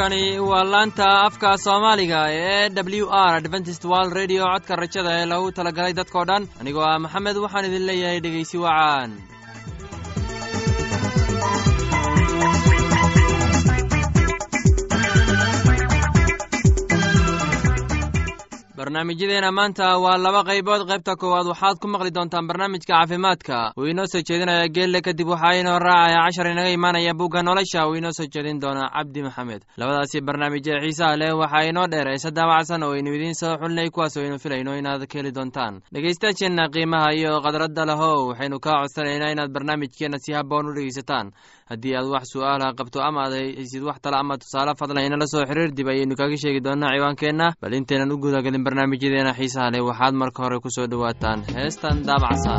halkani waa laanta afka soomaaliga ee w r adventist world redio codka rajada ee lagu talagalay dadkoo dhan anigoo ah maxamed waxaan idin leeyahay dhegeysi wacaan barnaamijyadeena maanta waa laba qaybood. Qaybta koowaad waxaad ku maqli doontaan barnaamijka caafimaadka. Uu inoo soo jeedinaya geelle kadib waxaa inoo raacaya cashar inaga imaanaya bugga nolosha. Uu inoo soo jeedin doona cabdi maxamed. Labadaasi barnaamij ee xiisaha leh waxaa inoo dheer. Eese daawacsan oo aynu idiin soo xulinay kuwaas aynu filayno inaad ka heli doontaan. Dhegaystayaasheenna qiimaha iyo khadradda lahow waxaynu kaa codsanaynaa inaad barnaamijkeenna si haboon u dhegaysataan. Haddii aad wax su'aalaha qabto ama aad haysid wax tala ama tusaale fadlan inala soo xiriir dib ayaynu kaga sheegi doonaa ciwaankeenna. Bal intaynan u gudagelin barnaamijyadeena xiisaha leh waxaad marka hore ku soo dhowaataan heestan daabacsa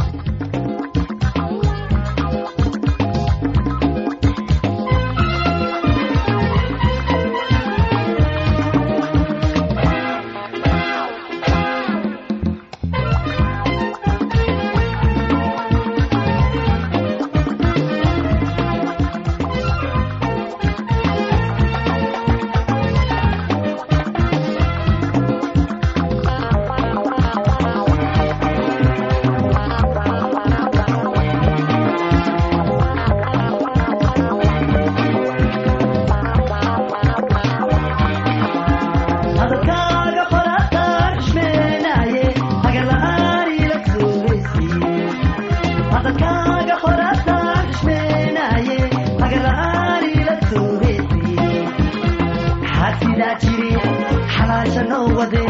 wadee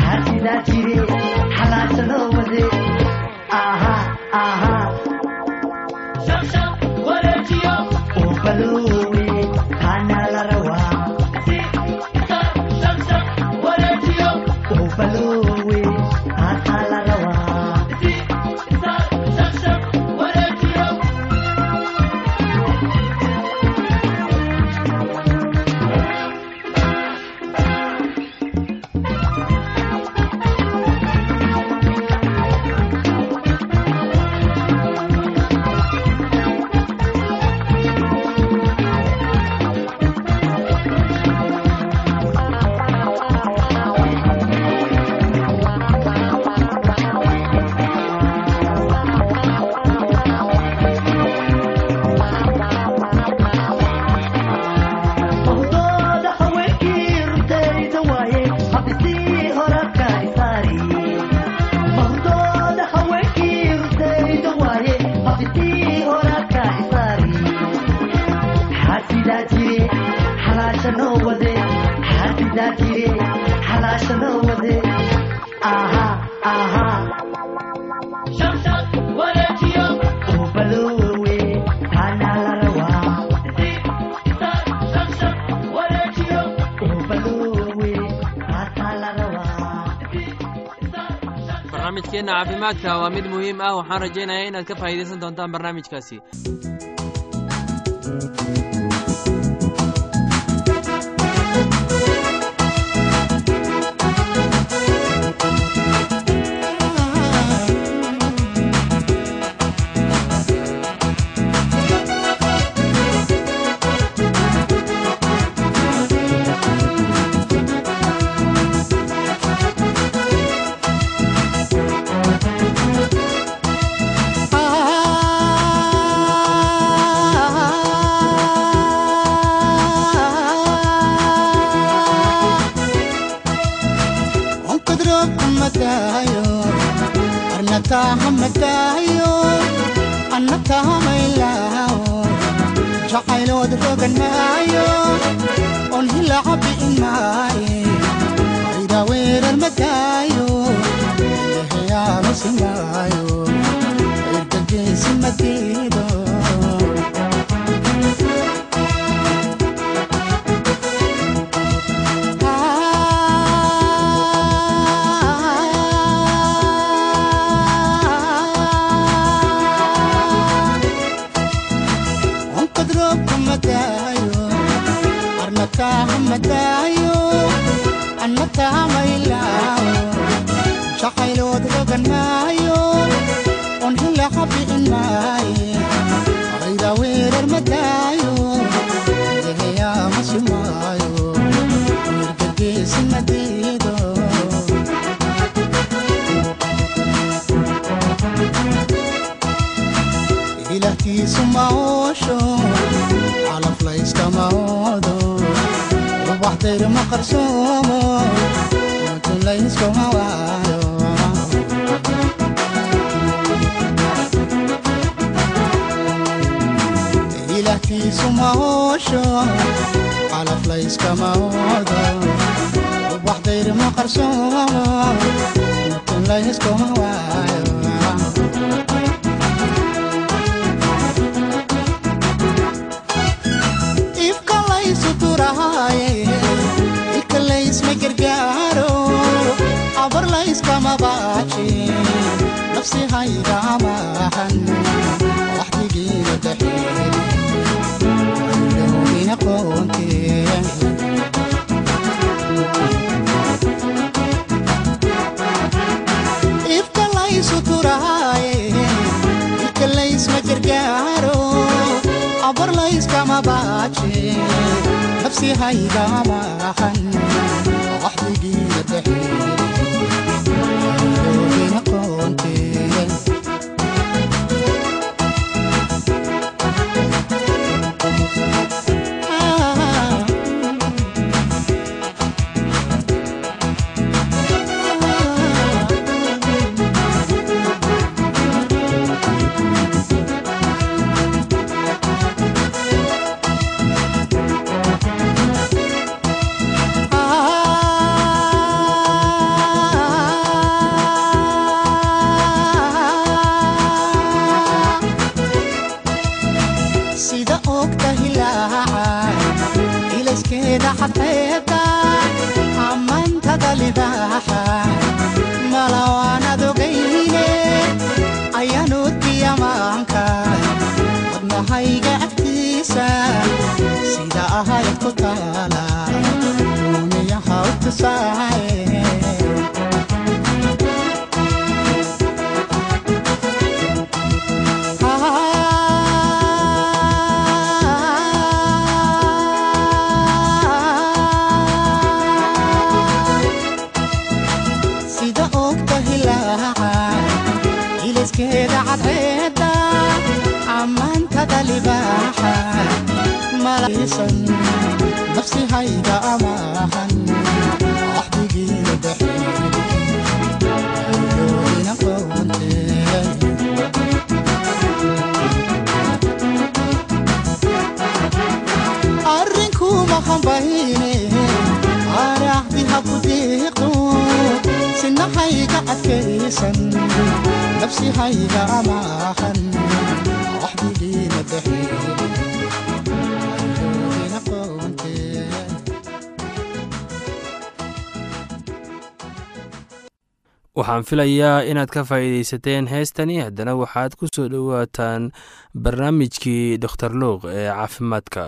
xaasidaa jire xalaasado barnaamijkeenna caafimaadka waa mid muhiim ah waxaan rajaynayaa inaad ka faa'iidaysan doontaan barnaamijkaasi weerar madaayo deheyaa masi dahtiisu maoosho calaf layskama odo ubaxdayr ma qarsoomo mutu layskuma waayo ilahtiisu maoosho calaf layskama odo ubaxdayr ma qarsoomo mutu layskuma waayo abar layskama baaji nafsi hayga amaahan waxdigiina daxeelowina qoonteen ifka laysu turaaye ikalaysma gargaaro abar layskama baaji nafsi hayga amaahan waxdigiina daxeelowina sida ogta hilaaca ilayskeeda xadxeebta ammaantada libaaxa malawaanad ogayne ayaanoodkii ammaanka wadnahayga agtiisa sida ahayd ku taala. Uuniyaha u tusaaye libaaxa malaysan nafsi hayga amaahan waxdigiina daxeelowina qoonteen arrinkuma hambayne araahdi haku deeqo sinahayga adkaysan nafsi hayga amaahan waxaan filayaa inaad ka faa'iidaysateen heestani haddana waxaad ku soo dhowaataan barnaamijkii doktor luuq ee caafimaadka.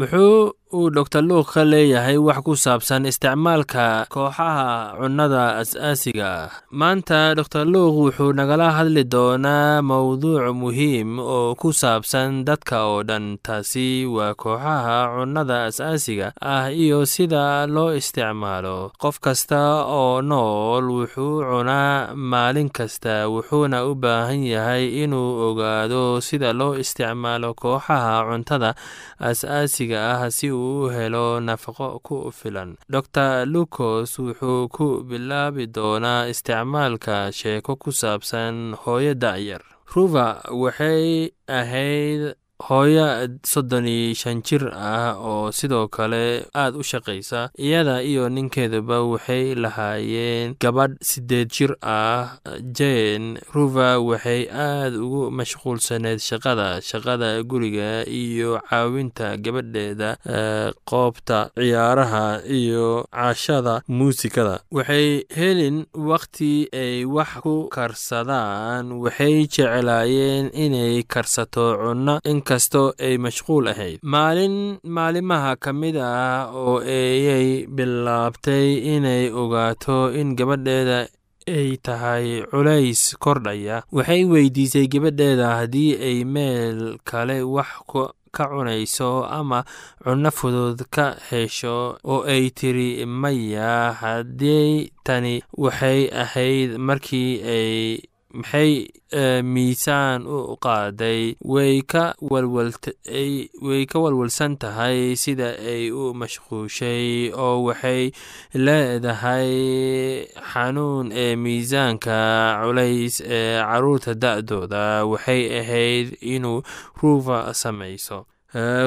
Muxuu uu doktor luuq ka leeyahay wax ku saabsan isticmaalka kooxaha cunnada as-aasiga ah. Maanta doktor luuq wuxuu nagala hadli doonaa mowduuc muhiim oo ku saabsan dadka oo dhan. Taasi waa kooxaha cunnada as-aasiga ah iyo sida loo isticmaalo. Qof kasta oo nool wuxuu cunaa maalin kasta wuxuuna u baahan yahay inuu ogaado sida loo isticmaalo kooxaha cuntada as-aasiga ah si uu u helo nafaqo ku filan. Dor lucos wuxuu ku bilaabi doonaa isticmaalka sheeko ku saabsan hooyo da'yar ruva waxay ahayd hooyo soddon iyo shan jir ah oo sidoo kale aad u shaqaysa iyada iyo ninkeeduba waxay lahaayeen gabadh siddeed jir ah. Jen ruva waxay aad ugu mashquulsaneyd shaqada shaqada guriga iyo caawinta gabadheeda qoobta ciyaaraha iyo cashada muusikada. Waxay helin wakhti ay wax ku karsadaan waxay jeclaayeen inay karsato cunno inkastoo ay mashquul ahayd. Maalin maalimaha ka mid ah oo ayay bilaabtay inay ogaato in gabadheeda ay tahay culays kordhaya waxay weydiisay gabadheeda haddii ay meel kale wax ka cunayso ama cunno fudud ka hesho oo ay tiri maya haddii tani waxay ahayd markii ay maxay miisaan u qaaday way ka way ka walwalsan tahay sida ay u mashquushay oo waxay leedahay xanuun ee miisaanka culays ee carruurta da-dooda. Waxay ahayd inuu ruufa samayso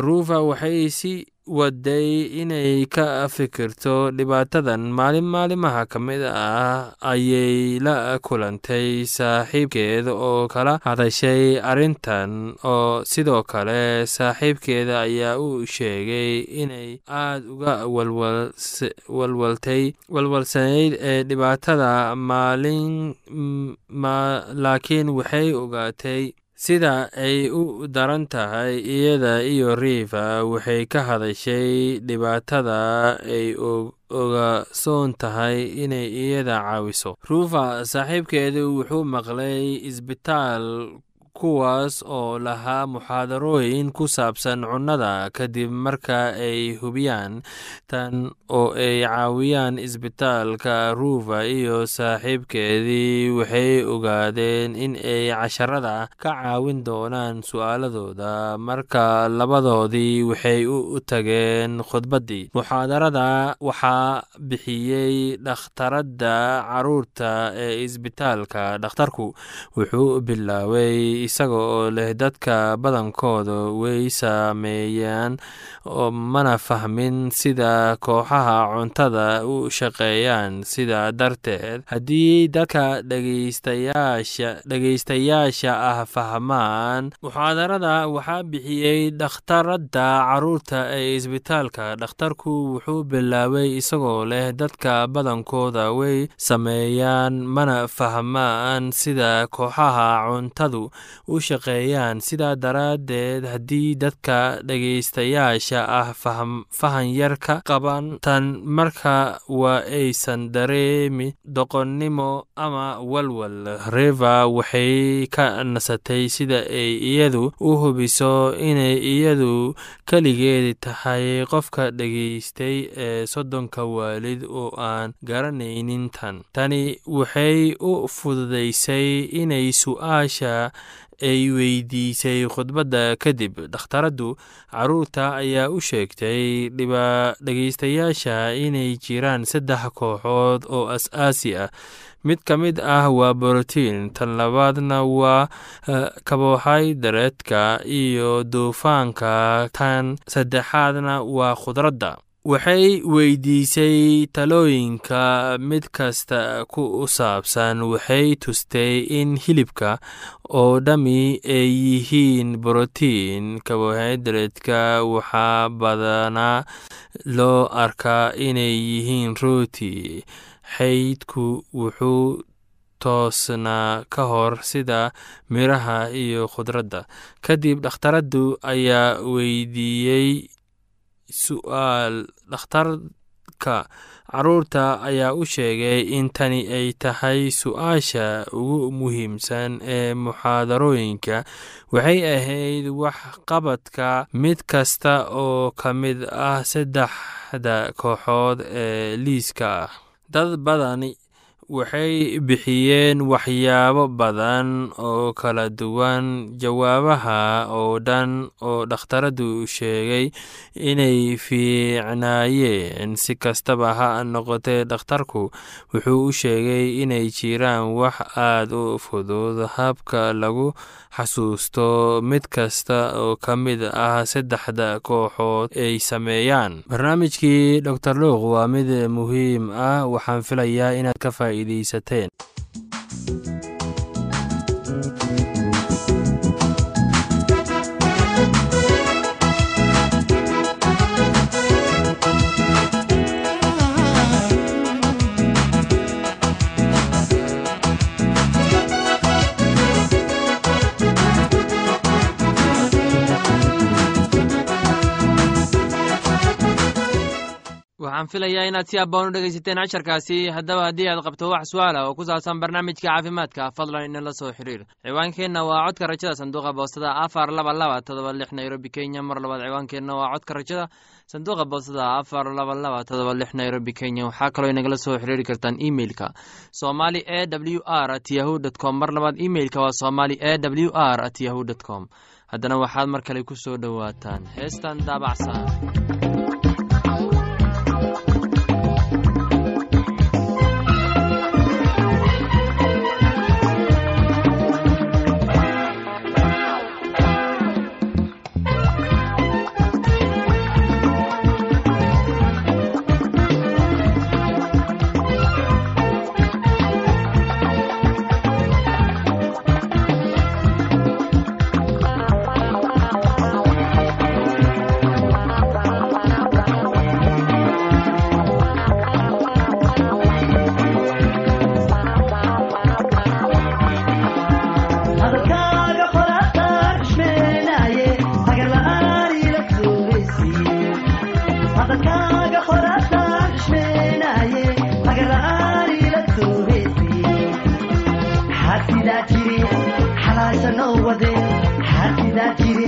ruufa waxay si waday inay ka fikirto dhibaatadan maalin maalimaha ka mid ah ayay la kulantay saaxiibkeeda oo kala hadashay arrintan oo sidoo kale saaxiibkeeda ayaa u sheegay inay aad uga walwaltay walwalsanayd ee dhibaatada maalin laakiin waxay ogaatay sida ay u daran tahay iyada iyo riifa waxay ka hadashay dhibaatada ay ogasoon tahay inay iyada caawiso. Ruufa saaxiibkeedu wuxuu maqlay isbitaal kuwaas oo lahaa muxaadarooyin ku saabsan cunnada kadib marka ay hubiyaan tan oo ay caawiyaan isbitaalka ruufa iyo saaxiibkeedii waxay ogaadeen in ay casharada ka caawin doonaan su'aaladooda. Marka labadoodii waxay u tageen khudbaddii. Muxaadarada waxaa bixiyey dhakhtaradda carruurta ee isbitaalka dhakhtarku wuxuu bilaabay isaga oo leh dadka badankooda way saameeyaan mana fahmin sida kooxaha cuntada u shaqeeyaan. Sidaa darteed haddii dadka dhegeystayaasha ah fahmaan muxaadarada waxaa bixiyey dhakhtaradda carruurta ee isbitaalka. Dhakhtarku wuxuu bilaabay isagoo leh dadka badankooda way sameeyaan mana fahmaan sida kooxaha cuntadu u shaqeeyaan. Sidaa daraaddeed haddii dadka dhegeystayaasha ah fahan yar ka qaban tan marka waa aysan dareemi doqonnimo ama walwal. Reva waxay ka nasatay sida ay iyadu u hubiso inay iyadu keligeedi tahay qofka dhegeystay ee soddonka waalid oo aan garanaynin tan. Tani waxay u fududaysay inay su'aasha ay weydiisay khudbadda kadib dhakhtaraddu carruurta ayaa u sheegtay dhegeystayaasha inay jiraan saddex kooxood oo as-aasi ah. Mid ka mid ah waa borotiin tan labaadna waa kabohaydareedka iyo duufaanka tan saddexaadna waa khudradda waxay weydiisay talooyinka mid kasta ku saabsan waxay tustay in hilibka oo dhammi ay yihiin borotiin kabohaydareedka waxaa badanaa loo arkaa inay yihiin rooti. Xaydku wuxuu toosnaa ka hor sida miraha iyo khudradda. Kadib dhakhtaraddu ayaa weydiiyey su'aal dhakhtarka carruurta ayaa u sheegay in tani ay tahay su'aasha ugu muhiimsan ee muxaadarooyinka. Waxay ahayd waxqabadka mid kasta oo ka mid ah saddexda kooxood ee liiska ah. Dad badani waxay bixiyeen waxyaabo badan oo kala duwan. Jawaabaha oo dhan oo dhakhtaradu sheegay inay fiicnaayeen si kastaba ha noqotee dhakhtarku wuxuu u sheegay inay jiraan wax aad u fudud habka lagu xasuusto mid kasta oo ka mid ah saddexda kooxood ay sameeyaan. Barnaamijkii dor luuq waa mid muhiim ah waxaan filayaa inaad ka faa'iidaysateen waxaan filayaa inaad si abboon u dhegaysateen casharkaasi. Haddaba haddii aad qabto wax su'aala oo ku saabsan barnaamijka caafimaadka fadlan inala soo xiriir. Ciwaankeenna waa codka rajada sanduuqa boostada afar laba laba todoba lix nairobi kenya. Mar labaad ciwaankeenna waa codka rajada sanduuqa boostada afar laba laba todoba lix nairobi kenya. Waxaa kaloo inagala soo xiriiri kartaan emeilka somali e w r at yahu dt com. Mar labaad emeilka waa somali e w r at yahu dt com. Haddana waxaad mar kale ku soo dhowaataan. Heestan daabacsan xalaasha noo wade xaasidaa jire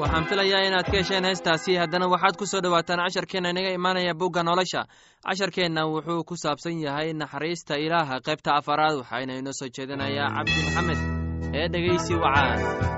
waxaan filayaa inaad ka hesheen heestaasi haddana waxaad ku soo dhowaataan casharkeenna inaga imaanaya bugga nolosha. Casharkeenna wuxuu ku saabsan yahay naxariista ilaaha qaybta afaraad waxaana inoo soo jeedinayaa cabdi maxamed ee dhegaysi wacaan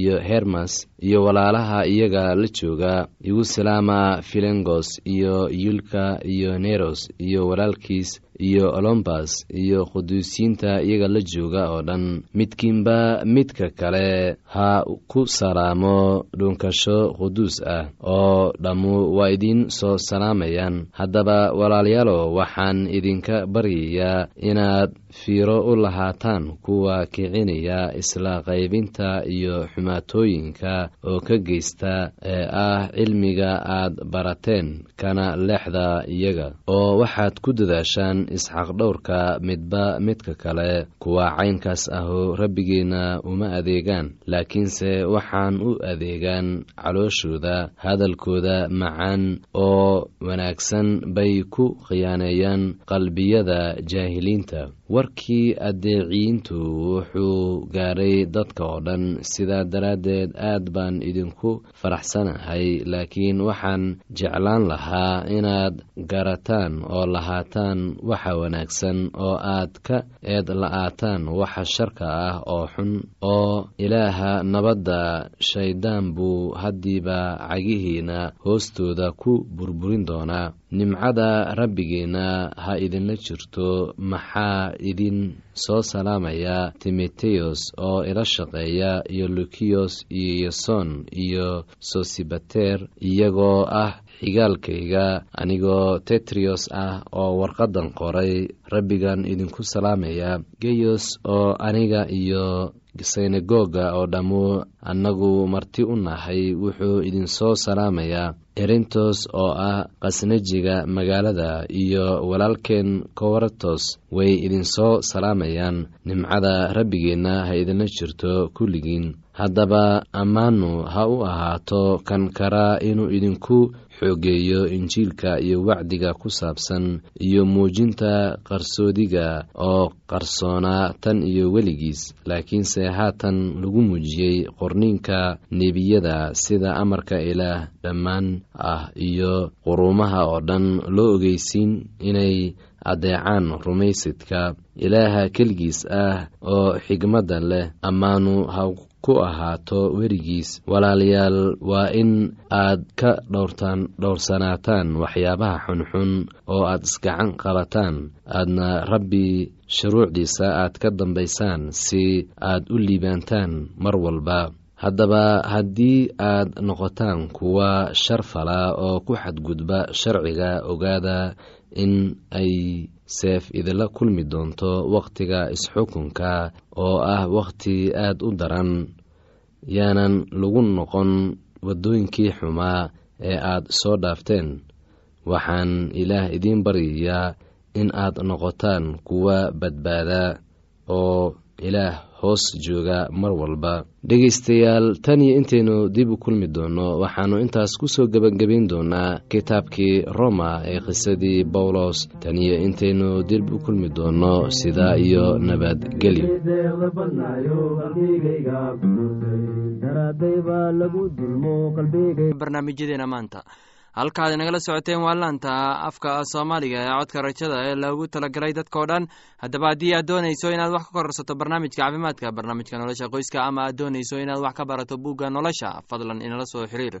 iyo hermas iyo walaalaha iyaga la jooga igu salaama filengos iyo yulka iyo neros iyo walaalkiis iyo olombas iyo quduusiyiinta iyaga la jooga oo dhan. Midkiinba midka kale ha ku salaamo dhunkasho quduus ah oo dhammu waa idiin soo salaamayaan. Haddaba walaalayaalo waxaan idinka baryayaa inaad fiiro u lahaataan kuwa kicinaya isla qaybinta iyo xumaatooyinka oo ka geysta ee ah cilmiga aad barateen kana leexda iyaga. Oo waxaad ku dadaashaan isxaqdhowrka midba midka kale kuwa caynkaas ahu rabbigeenna uma adeegaan laakiinse waxaan u adeegaan calooshooda hadalkooda macaan oo wanaagsan bay ku khiyaaneeyaan qalbiyada jaahiliinta. Warkii addeeciyiintu wuxuu gaadhay dadka oo dhan si sidaa daraaddeed aad baan idinku faraxsanahay laakiin waxaan jeclaan lahaa inaad garataan oo lahaataan waxa wanaagsan oo aad ka eed la-aataan waxa sharka ah oo xun oo ilaaha nabadda shayddaan buu haddiiba cagihiina hoostooda ku burburin doonaa. Nimcada rabbigeenna ha idinla jirto maxaa idin soo salaamaya timoteyos oo ila shaqeeya iyo lukiyos iyo yason iyo sosibater iyagoo ah xigaalkayga anigoo tetriyos ah oo warqaddan qoray rabbigan idinku salaamaya. Geyos oo aniga iyo synagoga oo dhammu annagu marti u nahay wuxuu idin soo salaamayaa erintos oo ah qasnajiga magaalada iyo walaalkeen kowartos way idin soo salaamayaan. Nimcada rabbigeenna ha idinla jirto kulligiin. Haddaba ammaanu ha u ahaato kan karaa inuu idinku xoogeeyo injiilka iyo wacdiga ku saabsan iyo muujinta qarsoodiga oo qarsoonaa tan iyo weligiis. Laakiinse haatan lagu muujiyey qorniinka nebiyada sida amarka ilaah dhammaan ah iyo quruumaha oo dhan loo ogeysiin inay addeecaan rumaysidka ilaaha keligiis ah oo xigmadda leh. Ammaanu ha ku ahaato werigiis walaalayaal waa in aad ka dhowrtaan dhowrsanaataan waxyaabaha xunxun oo aad isgacan qabataan aadna rabbi shuruucdiisa aad ka dambaysaan si aad u liibaantaan mar walba haddaba haddii aad noqotaan kuwa shar fala oo ku xadgudba sharciga ogaada in ay seef idinla kulmi doonto wakhtiga isxukunka oo ah wakhti aad u daran yaanan lagu noqon waddooyinkii xumaa ee aad soo dhaafteen waxaan ilaah idiin baryayaa in aad noqotaan kuwa badbaada oo ilaah hoos jooga mar walba. Dhegaystayaal tan iyo intaynu dib u kulmi doonno waxaannu intaas ku soo gebagabayn doonaa kitaabkii roma ee qisadii bawlos tan iyo intaynu dib u kulmi doonno sidaa iyo nabadgelyo barnaamijyadeena maanta halkaad inagala socoteen waa laanta afka soomaaliga ee codka rajada ee loogu talagalay dadkao dhan. Haddaba haddii aad doonayso inaad wax ka kororsato barnaamijka caafimaadka barnaamijka nolosha qoyska ama aad doonayso inaad wax ka barato buugga nolosha fadlan inala soo xiriir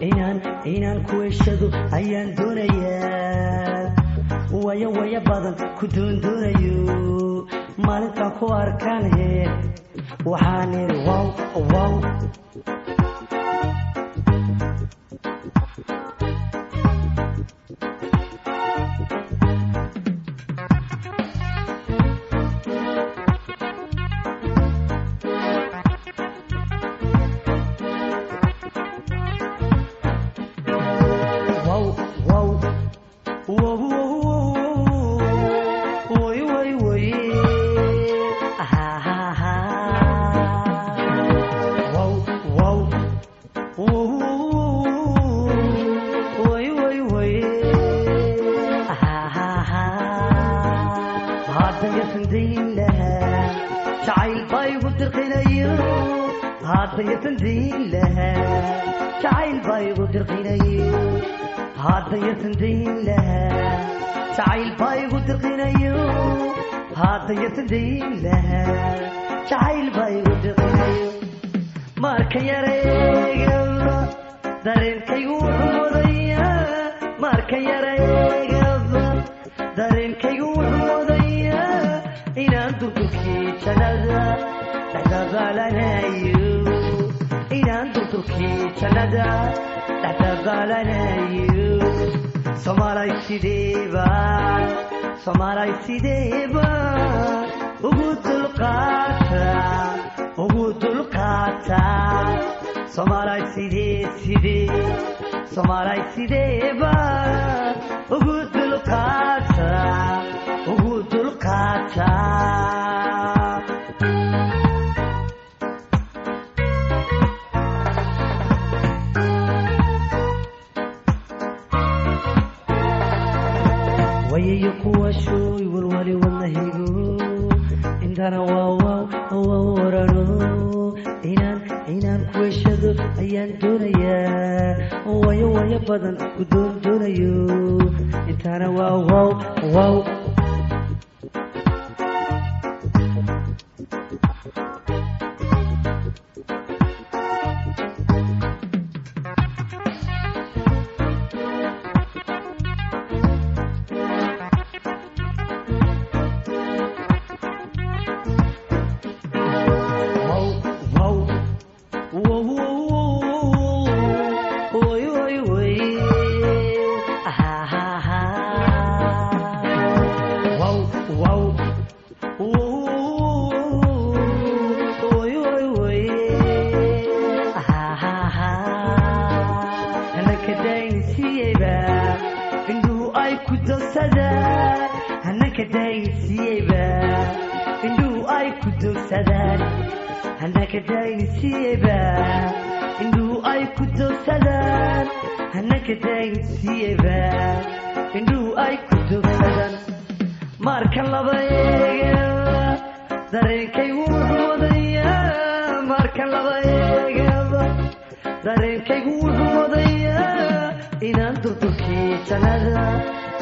inaan inaan kuweshado ayaan doonayaa. Waya waya badan ku doondoonayo maalintaan ku arkaan waxaan wow wow wow igu dirqinayo hadda yasandayn lahaa jacayl baa igu dirqinayo hadda yasandayn lahaa jacayl baa igu dirqinayo marka yareegaba dareenkaygu wuxuu mudayaa marka yareegaba dareenkaygu wuxuu mudayaa inaan durdurkii jannada dhexdabaalanayo inaan durdurkii jannada dhexdabaalanayo soomaalay sidee baan soomaalay sideeba ugu dulqaata ugu dulqaata soomaalay sidee sidee soomaalay sideeba ugu dulqaata ugu dulqaata waaw warano inaan inaan kuweshado ayaan doonayaa. Wayo wayo badan ku doon doonayo. Intana waawaw waaw wow indhuhu ay ku dogsadaan hanaka daynsiiyeyba indhuhu ay ku dogsadaan hanaka daynsiiyeyba indhuhu ay ku dogsadaan marka laba eegaba dareenkaygu wuxuu wadayaa marka laba eegaba dareenkaygu wuxuu wadayaa inaan durdurkii jannada